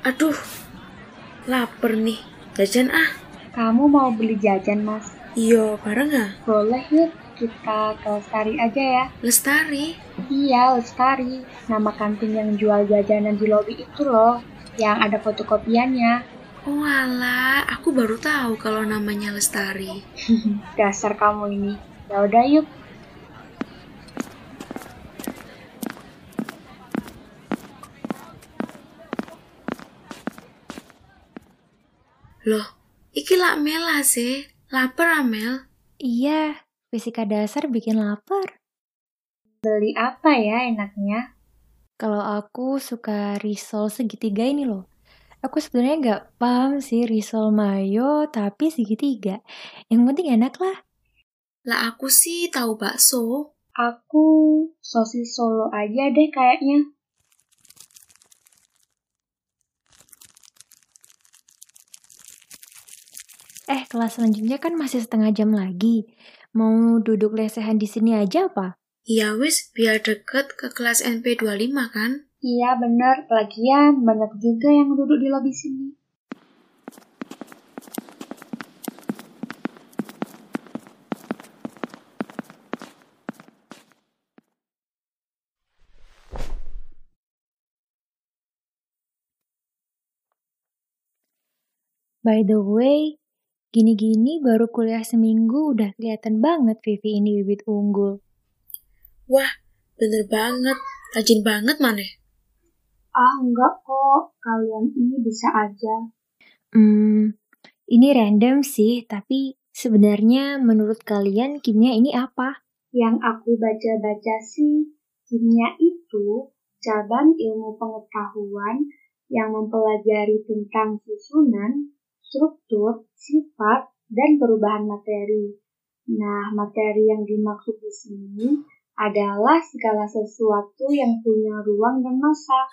Aduh, lapar nih. Jajan ah. Kamu mau beli jajan, Mas? Iyo, bareng ah? Boleh yuk, kita ke Lestari aja ya. Lestari? Iya, Lestari. Nama kantin yang jual jajanan di lobi itu loh, yang ada fotokopiannya. Oh alah, aku baru tahu kalau namanya Lestari. Dasar kamu ini. Ya udah yuk, Loh, iki lak Mela sih. Lapar Amel? Iya, fisika dasar bikin lapar. Beli apa ya enaknya? Kalau aku suka risol segitiga ini loh. Aku sebenarnya nggak paham sih risol mayo tapi segitiga. Yang penting enak lah. Lah aku sih tahu bakso. Aku sosis solo aja deh kayaknya. Eh, kelas selanjutnya kan masih setengah jam lagi. Mau duduk lesehan di sini aja apa? Ya wis, biar deket ke kelas NP25 kan? Iya bener, lagian banyak juga yang duduk di lobi sini. By the way, Gini-gini baru kuliah seminggu udah kelihatan banget Vivi ini bibit unggul. Wah, bener banget. Rajin banget mana? Ah, enggak kok. Kalian ini bisa aja. Hmm, ini random sih, tapi sebenarnya menurut kalian kimia ini apa? Yang aku baca-baca sih, kimia itu cabang ilmu pengetahuan yang mempelajari tentang susunan, struktur, sifat, dan perubahan materi. Nah, materi yang dimaksud di sini adalah segala sesuatu yang punya ruang dan masa.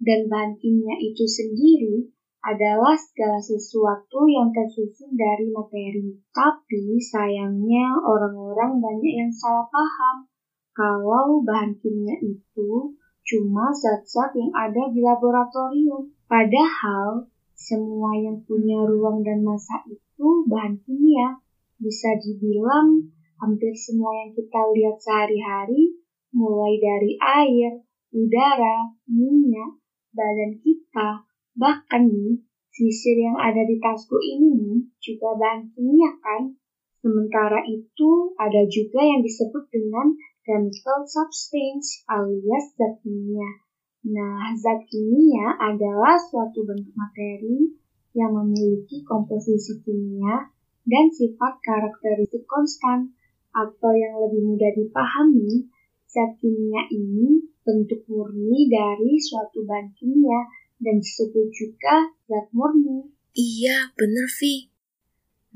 Dan bahan kimia itu sendiri adalah segala sesuatu yang tersusun dari materi. Tapi sayangnya orang-orang banyak yang salah paham kalau bahan kimia itu cuma zat-zat yang ada di laboratorium. Padahal semua yang punya ruang dan masa itu bahan kimia. Bisa dibilang hampir semua yang kita lihat sehari-hari, mulai dari air, udara, minyak, badan kita, bahkan nih, sisir yang ada di tasku ini nih juga bahan kimia kan? Sementara itu, ada juga yang disebut dengan chemical substance alias zat kimia. Nah, zat kimia adalah suatu bentuk materi yang memiliki komposisi kimia dan sifat karakteristik konstan, atau yang lebih mudah dipahami, zat kimia ini bentuk murni dari suatu bahan kimia dan disebut juga zat murni. Iya, bener, Vi.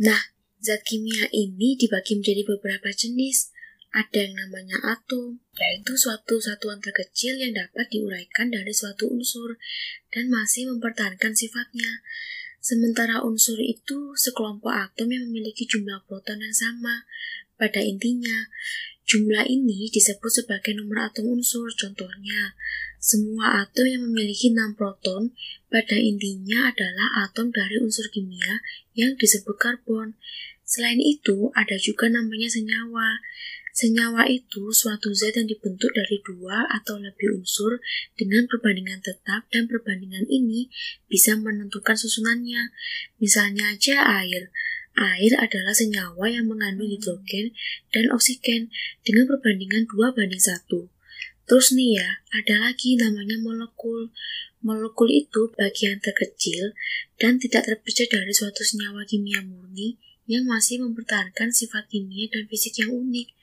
Nah, zat kimia ini dibagi menjadi beberapa jenis, ada yang namanya atom, yaitu suatu satuan terkecil yang dapat diuraikan dari suatu unsur dan masih mempertahankan sifatnya. Sementara unsur itu sekelompok atom yang memiliki jumlah proton yang sama. Pada intinya, jumlah ini disebut sebagai nomor atom unsur. Contohnya, semua atom yang memiliki 6 proton pada intinya adalah atom dari unsur kimia yang disebut karbon. Selain itu, ada juga namanya senyawa. Senyawa itu suatu zat yang dibentuk dari dua atau lebih unsur dengan perbandingan tetap dan perbandingan ini bisa menentukan susunannya. Misalnya aja air. Air adalah senyawa yang mengandung hidrogen dan oksigen dengan perbandingan 2 banding 1. Terus nih ya, ada lagi namanya molekul. Molekul itu bagian terkecil dan tidak terpecah dari suatu senyawa kimia murni yang masih mempertahankan sifat kimia dan fisik yang unik.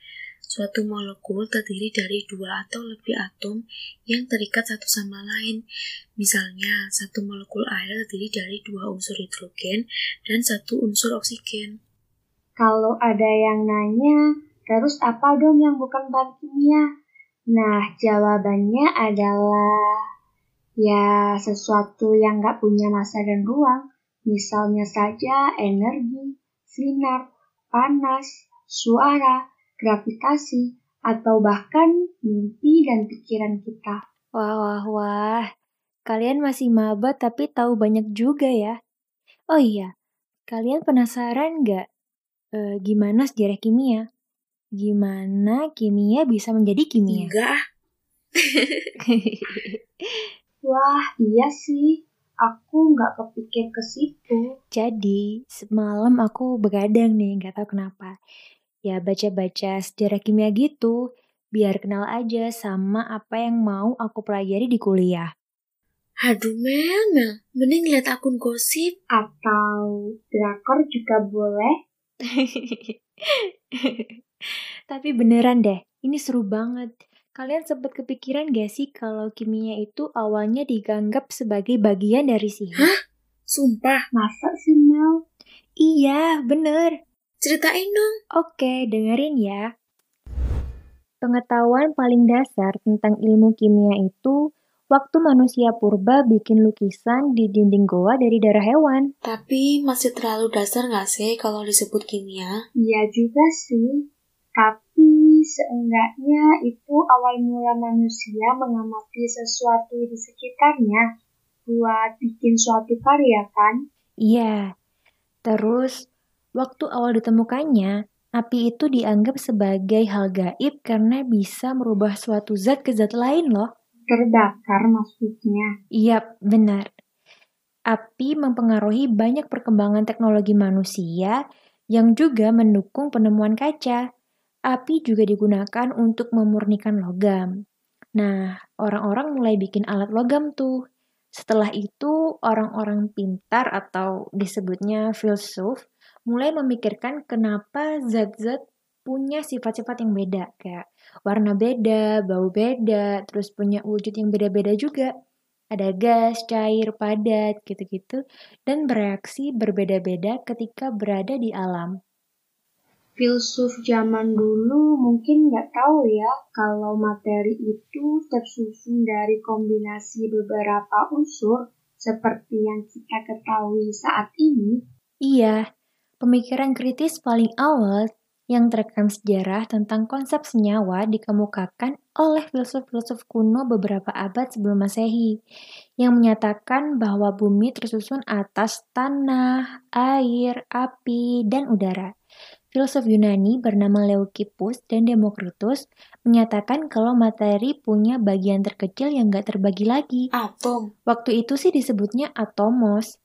Suatu molekul terdiri dari dua atau lebih atom yang terikat satu sama lain. Misalnya, satu molekul air terdiri dari dua unsur hidrogen dan satu unsur oksigen. Kalau ada yang nanya, terus apa dong yang bukan bahan kimia? Nah, jawabannya adalah ya sesuatu yang nggak punya masa dan ruang. Misalnya saja energi, sinar, panas, suara, gravitasi, atau bahkan mimpi dan pikiran kita. Wah, wah, wah. kalian masih maba tapi tahu banyak juga ya. Oh iya, kalian penasaran nggak e, gimana sejarah kimia? Gimana kimia bisa menjadi kimia? Enggak. Wah, iya sih. Aku nggak kepikir ke situ. Jadi, semalam aku begadang nih, nggak tahu kenapa. Ya, baca-baca sejarah kimia gitu, biar kenal aja sama apa yang mau aku pelajari di kuliah. Aduh Mel, Mel, mending lihat akun gosip. Atau drakor juga boleh. Tapi beneran deh, ini seru banget. Kalian sempat kepikiran gak sih kalau kimia itu awalnya dianggap sebagai bagian dari sihir? Hah? Sumpah? Masa sih Mel? Iya, bener. Ceritain dong. Oke, dengerin ya. Pengetahuan paling dasar tentang ilmu kimia itu waktu manusia purba bikin lukisan di dinding goa dari darah hewan. Tapi masih terlalu dasar nggak sih kalau disebut kimia? Iya juga sih. Tapi seenggaknya itu awal mula manusia mengamati sesuatu di sekitarnya buat bikin suatu karya kan? Iya. Terus, waktu awal ditemukannya, api itu dianggap sebagai hal gaib karena bisa merubah suatu zat ke zat lain loh. Terbakar maksudnya? Iya, benar. Api mempengaruhi banyak perkembangan teknologi manusia yang juga mendukung penemuan kaca api juga digunakan untuk memurnikan logam. Nah, orang-orang mulai bikin alat logam tuh. Setelah itu, orang-orang pintar atau disebutnya filsuf mulai memikirkan kenapa zat-zat punya sifat-sifat yang beda, kayak warna beda, bau beda, terus punya wujud yang beda-beda juga. Ada gas, cair, padat, gitu-gitu, dan bereaksi berbeda-beda ketika berada di alam filsuf zaman dulu mungkin nggak tahu ya kalau materi itu tersusun dari kombinasi beberapa unsur seperti yang kita ketahui saat ini. Iya, pemikiran kritis paling awal yang terekam sejarah tentang konsep senyawa dikemukakan oleh filsuf-filsuf kuno beberapa abad sebelum Masehi, yang menyatakan bahwa bumi tersusun atas tanah, air, api, dan udara. Filosof Yunani bernama Leucippus dan Demokritus menyatakan kalau materi punya bagian terkecil yang gak terbagi lagi. Atom. Waktu itu sih disebutnya atomos.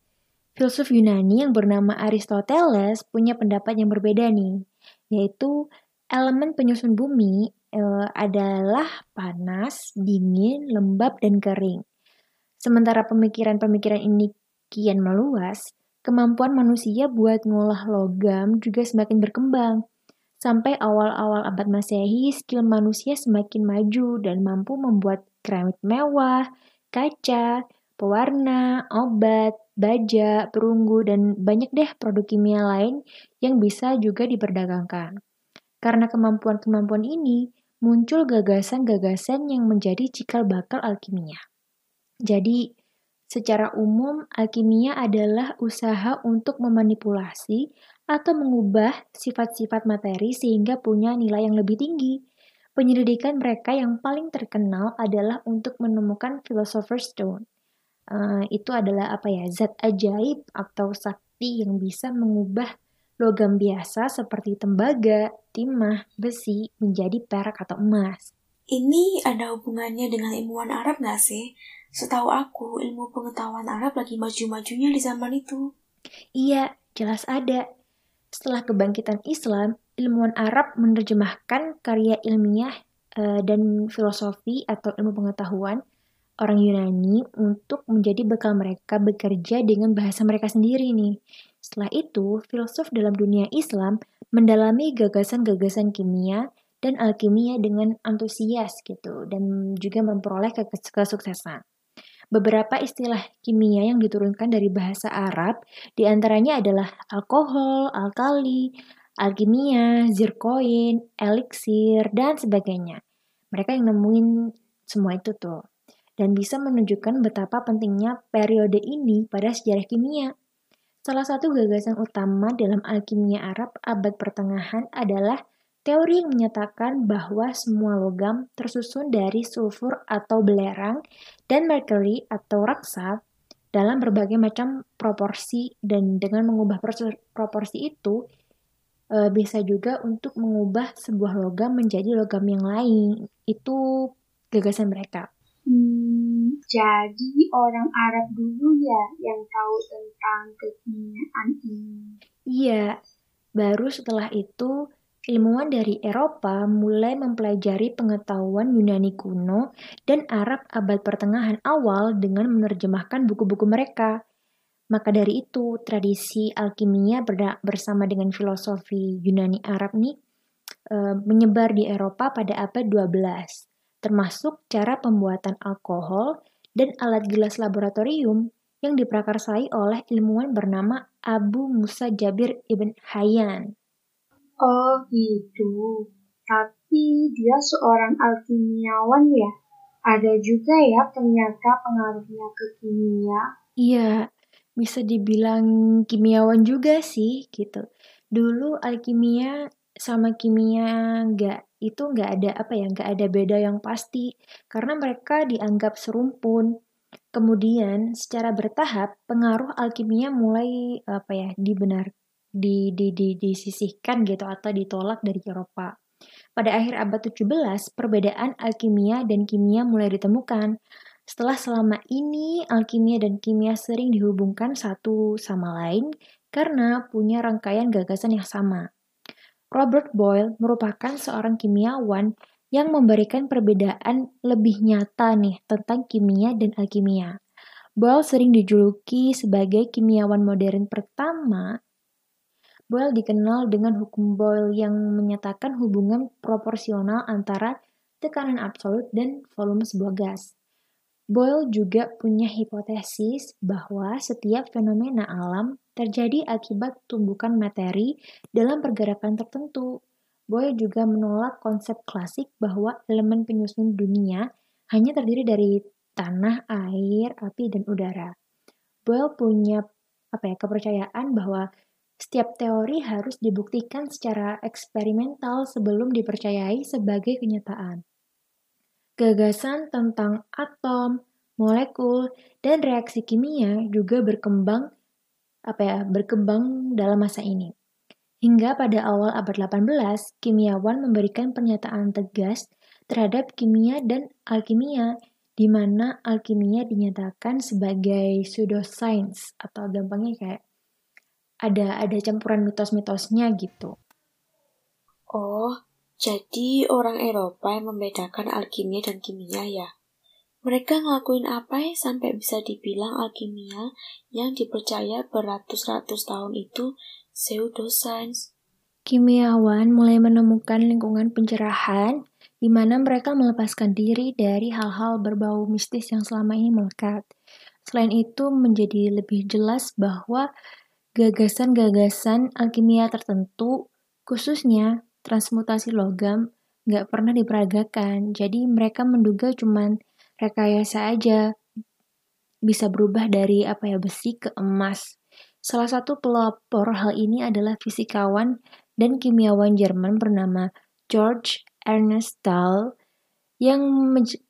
Filsuf Yunani yang bernama Aristoteles punya pendapat yang berbeda nih, yaitu elemen penyusun bumi e, adalah panas, dingin, lembab, dan kering. Sementara pemikiran-pemikiran ini kian meluas, kemampuan manusia buat ngolah logam juga semakin berkembang. Sampai awal-awal abad Masehi, skill manusia semakin maju dan mampu membuat keramik mewah, kaca, pewarna, obat, baja, perunggu, dan banyak deh produk kimia lain yang bisa juga diperdagangkan. Karena kemampuan-kemampuan ini, muncul gagasan-gagasan yang menjadi cikal bakal alkimia. Jadi, Secara umum, alkimia adalah usaha untuk memanipulasi atau mengubah sifat-sifat materi sehingga punya nilai yang lebih tinggi. Penyelidikan mereka yang paling terkenal adalah untuk menemukan Philosopher's Stone. Uh, itu adalah apa ya zat ajaib atau sakti yang bisa mengubah logam biasa seperti tembaga, timah, besi menjadi perak atau emas. Ini ada hubungannya dengan ilmuwan Arab nggak sih? Setahu aku, ilmu pengetahuan Arab lagi maju-majunya di zaman itu. Iya, jelas ada. Setelah kebangkitan Islam, ilmuwan Arab menerjemahkan karya ilmiah uh, dan filosofi atau ilmu pengetahuan orang Yunani untuk menjadi bekal mereka bekerja dengan bahasa mereka sendiri nih. Setelah itu, filsuf dalam dunia Islam mendalami gagasan-gagasan kimia dan alkimia dengan antusias gitu dan juga memperoleh kesuksesan. Beberapa istilah kimia yang diturunkan dari bahasa Arab di antaranya adalah alkohol, alkali, alkimia, zirkoin, eliksir, dan sebagainya. Mereka yang nemuin semua itu tuh. Dan bisa menunjukkan betapa pentingnya periode ini pada sejarah kimia. Salah satu gagasan utama dalam alkimia Arab abad pertengahan adalah teori yang menyatakan bahwa semua logam tersusun dari sulfur atau belerang dan mercury atau raksa dalam berbagai macam proporsi dan dengan mengubah proporsi itu e, bisa juga untuk mengubah sebuah logam menjadi logam yang lain. Itu gagasan mereka. Hmm, jadi orang Arab dulu ya yang tahu tentang kekinian ini. Iya, baru setelah itu ilmuwan dari Eropa mulai mempelajari pengetahuan Yunani kuno dan Arab abad pertengahan awal dengan menerjemahkan buku-buku mereka. Maka dari itu, tradisi alkimia bersama dengan filosofi Yunani Arab nih e, menyebar di Eropa pada abad 12, termasuk cara pembuatan alkohol dan alat gelas laboratorium yang diprakarsai oleh ilmuwan bernama Abu Musa Jabir ibn Hayyan. Oh gitu. Tapi dia seorang alkimiawan ya. Ada juga ya ternyata pengaruhnya ke kimia. Iya, bisa dibilang kimiawan juga sih gitu. Dulu alkimia sama kimia nggak itu nggak ada apa ya nggak ada beda yang pasti karena mereka dianggap serumpun. Kemudian secara bertahap pengaruh alkimia mulai apa ya dibenar di, di, di, disisihkan gitu atau ditolak dari Eropa. Pada akhir abad 17, perbedaan alkimia dan kimia mulai ditemukan. Setelah selama ini alkimia dan kimia sering dihubungkan satu sama lain karena punya rangkaian gagasan yang sama. Robert Boyle merupakan seorang kimiawan yang memberikan perbedaan lebih nyata nih tentang kimia dan alkimia. Boyle sering dijuluki sebagai kimiawan modern pertama Boyle dikenal dengan hukum Boyle yang menyatakan hubungan proporsional antara tekanan absolut dan volume sebuah gas. Boyle juga punya hipotesis bahwa setiap fenomena alam terjadi akibat tumbukan materi dalam pergerakan tertentu. Boyle juga menolak konsep klasik bahwa elemen penyusun dunia hanya terdiri dari tanah, air, api, dan udara. Boyle punya apa ya kepercayaan bahwa setiap teori harus dibuktikan secara eksperimental sebelum dipercayai sebagai kenyataan. Gagasan tentang atom, molekul, dan reaksi kimia juga berkembang apa ya, berkembang dalam masa ini. Hingga pada awal abad 18, kimiawan memberikan pernyataan tegas terhadap kimia dan alkimia, di mana alkimia dinyatakan sebagai pseudoscience atau gampangnya kayak ada ada campuran mitos-mitosnya gitu. Oh, jadi orang Eropa yang membedakan alkimia dan kimia ya? Mereka ngelakuin apa ya sampai bisa dibilang alkimia yang dipercaya beratus-ratus tahun itu pseudoscience? Kimiawan mulai menemukan lingkungan pencerahan di mana mereka melepaskan diri dari hal-hal berbau mistis yang selama ini melekat. Selain itu, menjadi lebih jelas bahwa Gagasan-gagasan alkimia tertentu, khususnya transmutasi logam, nggak pernah diperagakan. Jadi mereka menduga cuman rekayasa aja bisa berubah dari apa ya besi ke emas. Salah satu pelopor hal ini adalah fisikawan dan kimiawan Jerman bernama George Ernest Stahl yang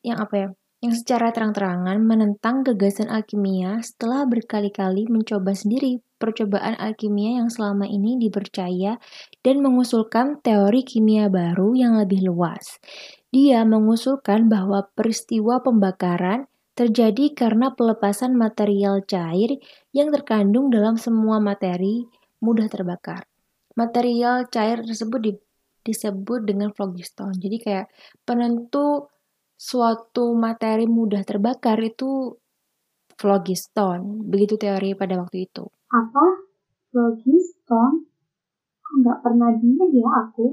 yang apa ya yang secara terang-terangan menentang gagasan alkimia setelah berkali-kali mencoba sendiri percobaan alkimia yang selama ini dipercaya dan mengusulkan teori kimia baru yang lebih luas. Dia mengusulkan bahwa peristiwa pembakaran terjadi karena pelepasan material cair yang terkandung dalam semua materi mudah terbakar. Material cair tersebut di, disebut dengan phlogiston. Jadi kayak penentu suatu materi mudah terbakar itu phlogiston. Begitu teori pada waktu itu. Apa? Phlogiston? Kok nggak pernah dengar ya aku?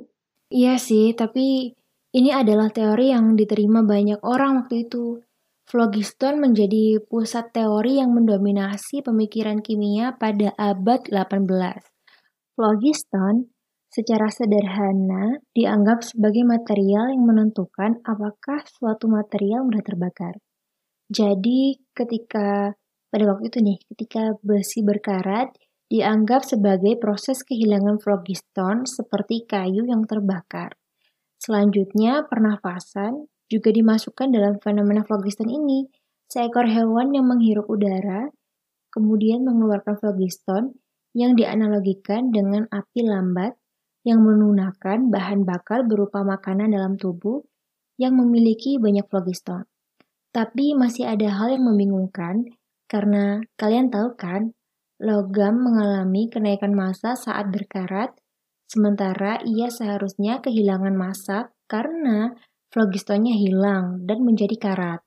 Iya sih, tapi ini adalah teori yang diterima banyak orang waktu itu. Phlogiston menjadi pusat teori yang mendominasi pemikiran kimia pada abad 18. Phlogiston secara sederhana dianggap sebagai material yang menentukan apakah suatu material mudah terbakar. Jadi ketika pada waktu itu nih, ketika besi berkarat, dianggap sebagai proses kehilangan phlogiston seperti kayu yang terbakar. Selanjutnya, pernafasan juga dimasukkan dalam fenomena phlogiston ini. Seekor hewan yang menghirup udara kemudian mengeluarkan phlogiston yang dianalogikan dengan api lambat yang menggunakan bahan bakar berupa makanan dalam tubuh yang memiliki banyak phlogiston. Tapi masih ada hal yang membingungkan karena kalian tahu kan, logam mengalami kenaikan massa saat berkarat, sementara ia seharusnya kehilangan massa karena phlogistonnya hilang dan menjadi karat.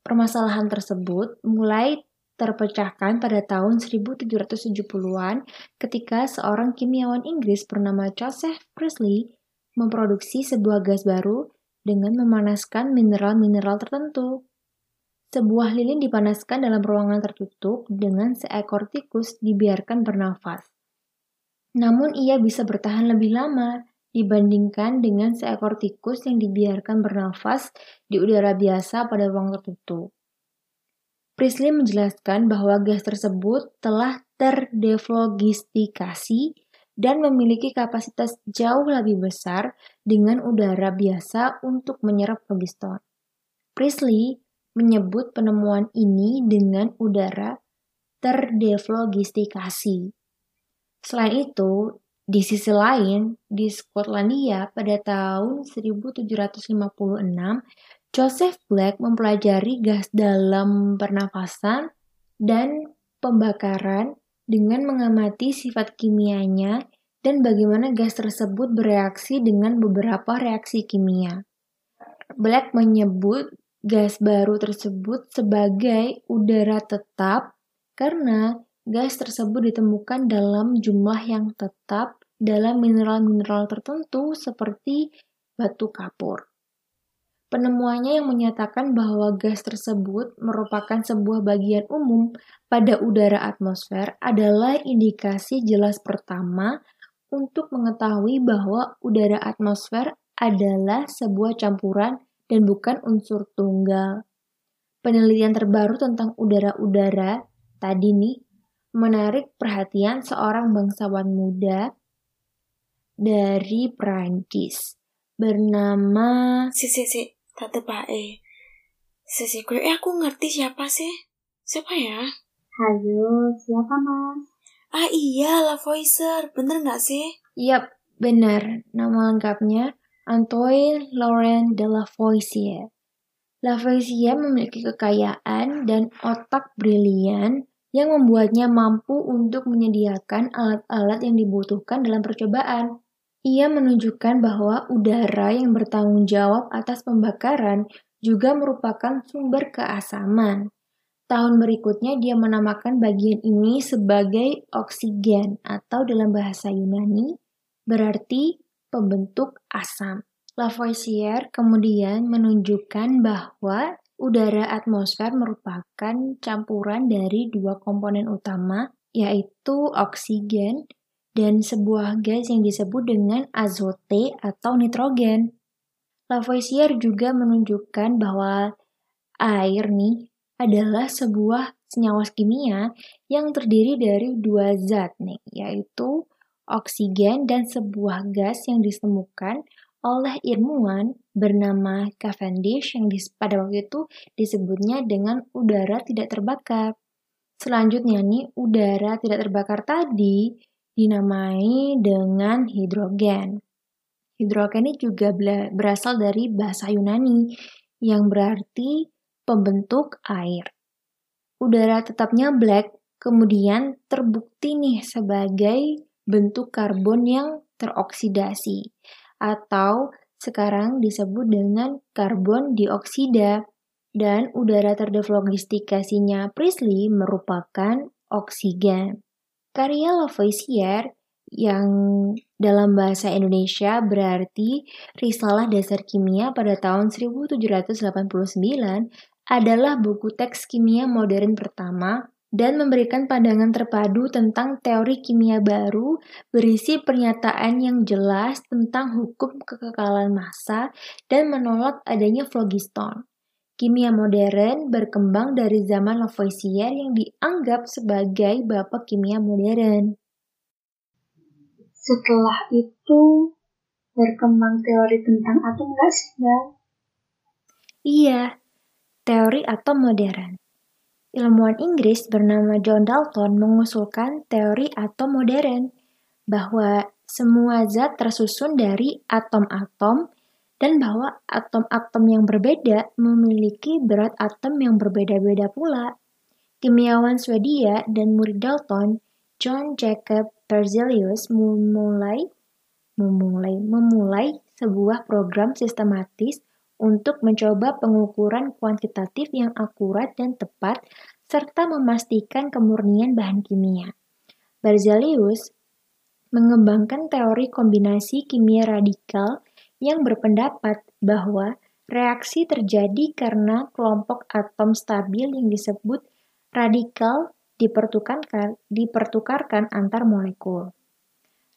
Permasalahan tersebut mulai terpecahkan pada tahun 1770-an ketika seorang kimiawan Inggris bernama Joseph Priestley memproduksi sebuah gas baru dengan memanaskan mineral-mineral tertentu. Sebuah lilin dipanaskan dalam ruangan tertutup dengan seekor tikus dibiarkan bernafas. Namun ia bisa bertahan lebih lama dibandingkan dengan seekor tikus yang dibiarkan bernafas di udara biasa pada ruang tertutup. Priestley menjelaskan bahwa gas tersebut telah terdeflogistikasi dan memiliki kapasitas jauh lebih besar dengan udara biasa untuk menyerap phlogiston. Priestley menyebut penemuan ini dengan udara terdeflogistikasi. Selain itu, di sisi lain, di Skotlandia pada tahun 1756, Joseph Black mempelajari gas dalam pernafasan dan pembakaran dengan mengamati sifat kimianya dan bagaimana gas tersebut bereaksi dengan beberapa reaksi kimia. Black menyebut gas baru tersebut sebagai udara tetap karena gas tersebut ditemukan dalam jumlah yang tetap dalam mineral-mineral tertentu seperti batu kapur. Penemuannya yang menyatakan bahwa gas tersebut merupakan sebuah bagian umum pada udara atmosfer adalah indikasi jelas pertama untuk mengetahui bahwa udara atmosfer adalah sebuah campuran dan bukan unsur tunggal. Penelitian terbaru tentang udara-udara tadi nih menarik perhatian seorang bangsawan muda dari Prancis bernama si si si si si gue eh aku ngerti siapa sih siapa ya Halo, siapa mas? ah iya La Voicer bener nggak sih Yap, benar. Nama lengkapnya Antoine Laurent de Lavoisier. Lavoisier memiliki kekayaan dan otak brilian yang membuatnya mampu untuk menyediakan alat-alat yang dibutuhkan dalam percobaan. Ia menunjukkan bahwa udara yang bertanggung jawab atas pembakaran juga merupakan sumber keasaman. Tahun berikutnya dia menamakan bagian ini sebagai oksigen atau dalam bahasa Yunani berarti pembentuk asam. Lavoisier kemudian menunjukkan bahwa udara atmosfer merupakan campuran dari dua komponen utama yaitu oksigen dan sebuah gas yang disebut dengan azote atau nitrogen. Lavoisier juga menunjukkan bahwa air nih adalah sebuah senyawa kimia yang terdiri dari dua zat nih, yaitu oksigen dan sebuah gas yang ditemukan oleh ilmuwan bernama Cavendish yang pada waktu itu disebutnya dengan udara tidak terbakar. Selanjutnya nih, udara tidak terbakar tadi dinamai dengan hidrogen. Hidrogen ini juga berasal dari bahasa Yunani yang berarti pembentuk air. Udara tetapnya black kemudian terbukti nih sebagai bentuk karbon yang teroksidasi atau sekarang disebut dengan karbon dioksida dan udara terdeflogistikasinya Priestley merupakan oksigen. Karya Lavoisier yang dalam bahasa Indonesia berarti Risalah Dasar Kimia pada tahun 1789 adalah buku teks kimia modern pertama dan memberikan pandangan terpadu tentang teori kimia baru berisi pernyataan yang jelas tentang hukum kekekalan massa dan menolak adanya phlogiston. Kimia modern berkembang dari zaman Lavoisier yang dianggap sebagai bapak kimia modern. Setelah itu, berkembang teori tentang atom nggak sih, Mbak? Iya, teori atom modern. Ilmuwan Inggris bernama John Dalton mengusulkan teori atom modern, bahwa semua zat tersusun dari atom-atom dan bahwa atom-atom yang berbeda memiliki berat atom yang berbeda-beda pula. Kimiawan Swedia dan murid Dalton, John Jacob Berzelius memulai memulai memulai sebuah program sistematis untuk mencoba pengukuran kuantitatif yang akurat dan tepat serta memastikan kemurnian bahan kimia. Berzelius mengembangkan teori kombinasi kimia radikal yang berpendapat bahwa reaksi terjadi karena kelompok atom stabil yang disebut radikal dipertukarkan, dipertukarkan antar molekul.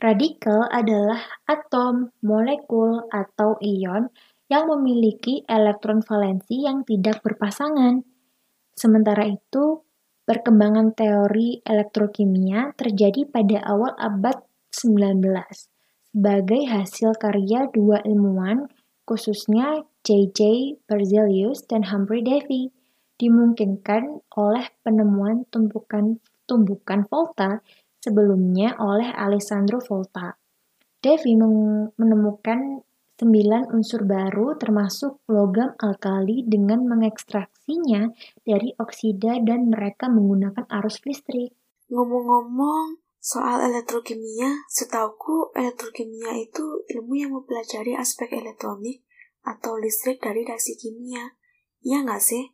Radikal adalah atom, molekul, atau ion yang memiliki elektron valensi yang tidak berpasangan. Sementara itu, perkembangan teori elektrokimia terjadi pada awal abad 19 sebagai hasil karya dua ilmuwan, khususnya J.J. Berzelius dan Humphrey Davy, dimungkinkan oleh penemuan tumbukan volta sebelumnya oleh Alessandro Volta. Davy menemukan sembilan unsur baru termasuk logam alkali dengan mengekstraksinya dari oksida dan mereka menggunakan arus listrik. Ngomong-ngomong, Soal elektrokimia, setauku elektrokimia itu ilmu yang mempelajari aspek elektronik atau listrik dari reaksi kimia. Iya nggak sih?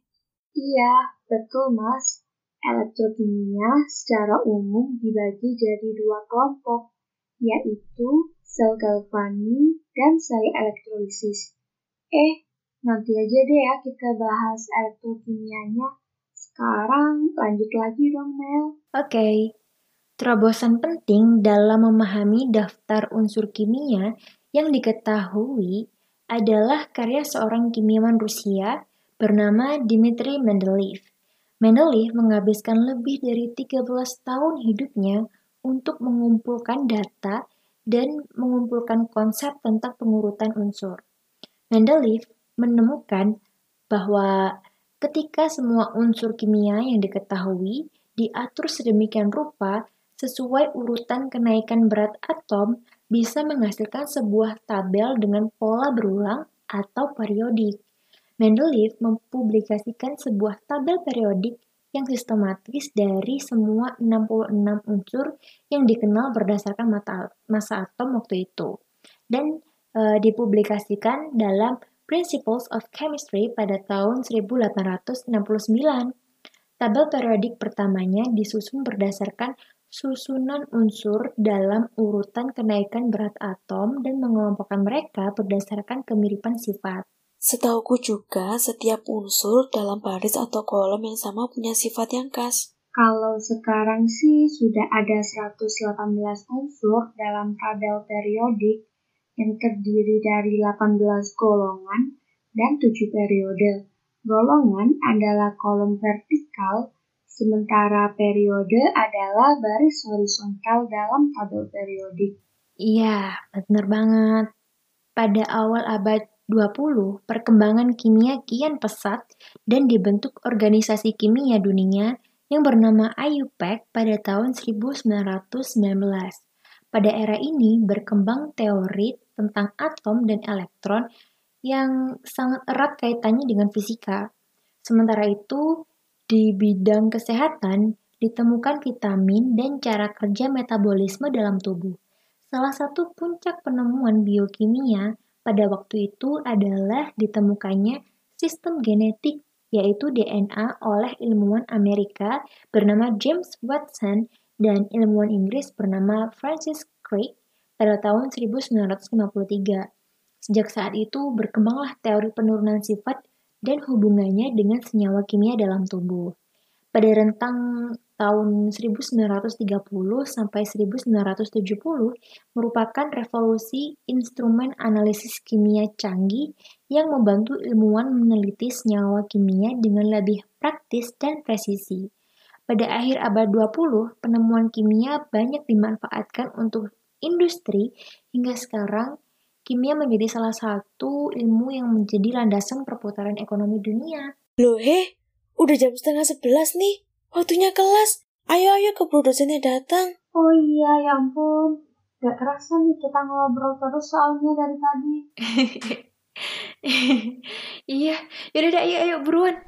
Iya, betul mas. Elektrokimia secara umum dibagi jadi dua kelompok, yaitu sel galvani dan sel elektrolisis. Eh, nanti aja deh ya kita bahas elektrokimianya. Sekarang lanjut lagi dong, Mel. Oke, okay. Terobosan penting dalam memahami daftar unsur kimia yang diketahui adalah karya seorang kimiawan Rusia bernama Dmitry Mendeleev. Mendeleev menghabiskan lebih dari 13 tahun hidupnya untuk mengumpulkan data dan mengumpulkan konsep tentang pengurutan unsur. Mendeleev menemukan bahwa ketika semua unsur kimia yang diketahui diatur sedemikian rupa sesuai urutan kenaikan berat atom bisa menghasilkan sebuah tabel dengan pola berulang atau periodik. Mendeleev mempublikasikan sebuah tabel periodik yang sistematis dari semua 66 unsur yang dikenal berdasarkan mata, masa atom waktu itu dan e, dipublikasikan dalam Principles of Chemistry pada tahun 1869. Tabel periodik pertamanya disusun berdasarkan susunan unsur dalam urutan kenaikan berat atom dan mengelompokkan mereka berdasarkan kemiripan sifat. Setauku juga, setiap unsur dalam baris atau kolom yang sama punya sifat yang khas. Kalau sekarang sih sudah ada 118 unsur dalam tabel periodik yang terdiri dari 18 golongan dan 7 periode. Golongan adalah kolom vertikal sementara periode adalah baris horizontal dalam tabel periodik. Iya, benar banget. Pada awal abad 20, perkembangan kimia kian pesat dan dibentuk organisasi kimia dunia yang bernama IUPAC pada tahun 1919. Pada era ini berkembang teori tentang atom dan elektron yang sangat erat kaitannya dengan fisika. Sementara itu, di bidang kesehatan, ditemukan vitamin dan cara kerja metabolisme dalam tubuh. Salah satu puncak penemuan biokimia pada waktu itu adalah ditemukannya sistem genetik yaitu DNA oleh ilmuwan Amerika bernama James Watson dan ilmuwan Inggris bernama Francis Crick pada tahun 1953. Sejak saat itu berkembanglah teori penurunan sifat dan hubungannya dengan senyawa kimia dalam tubuh. pada rentang tahun 1930 sampai 1970 merupakan revolusi instrumen analisis kimia canggih yang membantu ilmuwan meneliti senyawa kimia dengan lebih praktis dan presisi. Pada akhir abad 20, penemuan kimia banyak dimanfaatkan untuk industri hingga sekarang kimia menjadi salah satu ilmu yang menjadi landasan perputaran ekonomi dunia. Loh, he, udah jam setengah sebelas nih. Waktunya kelas. Ayo, ayo ke dosennya datang. Oh iya, ya ampun. Gak kerasa nih kita ngobrol terus soalnya dari tadi. iya, yaudah, ayo, ayo, buruan.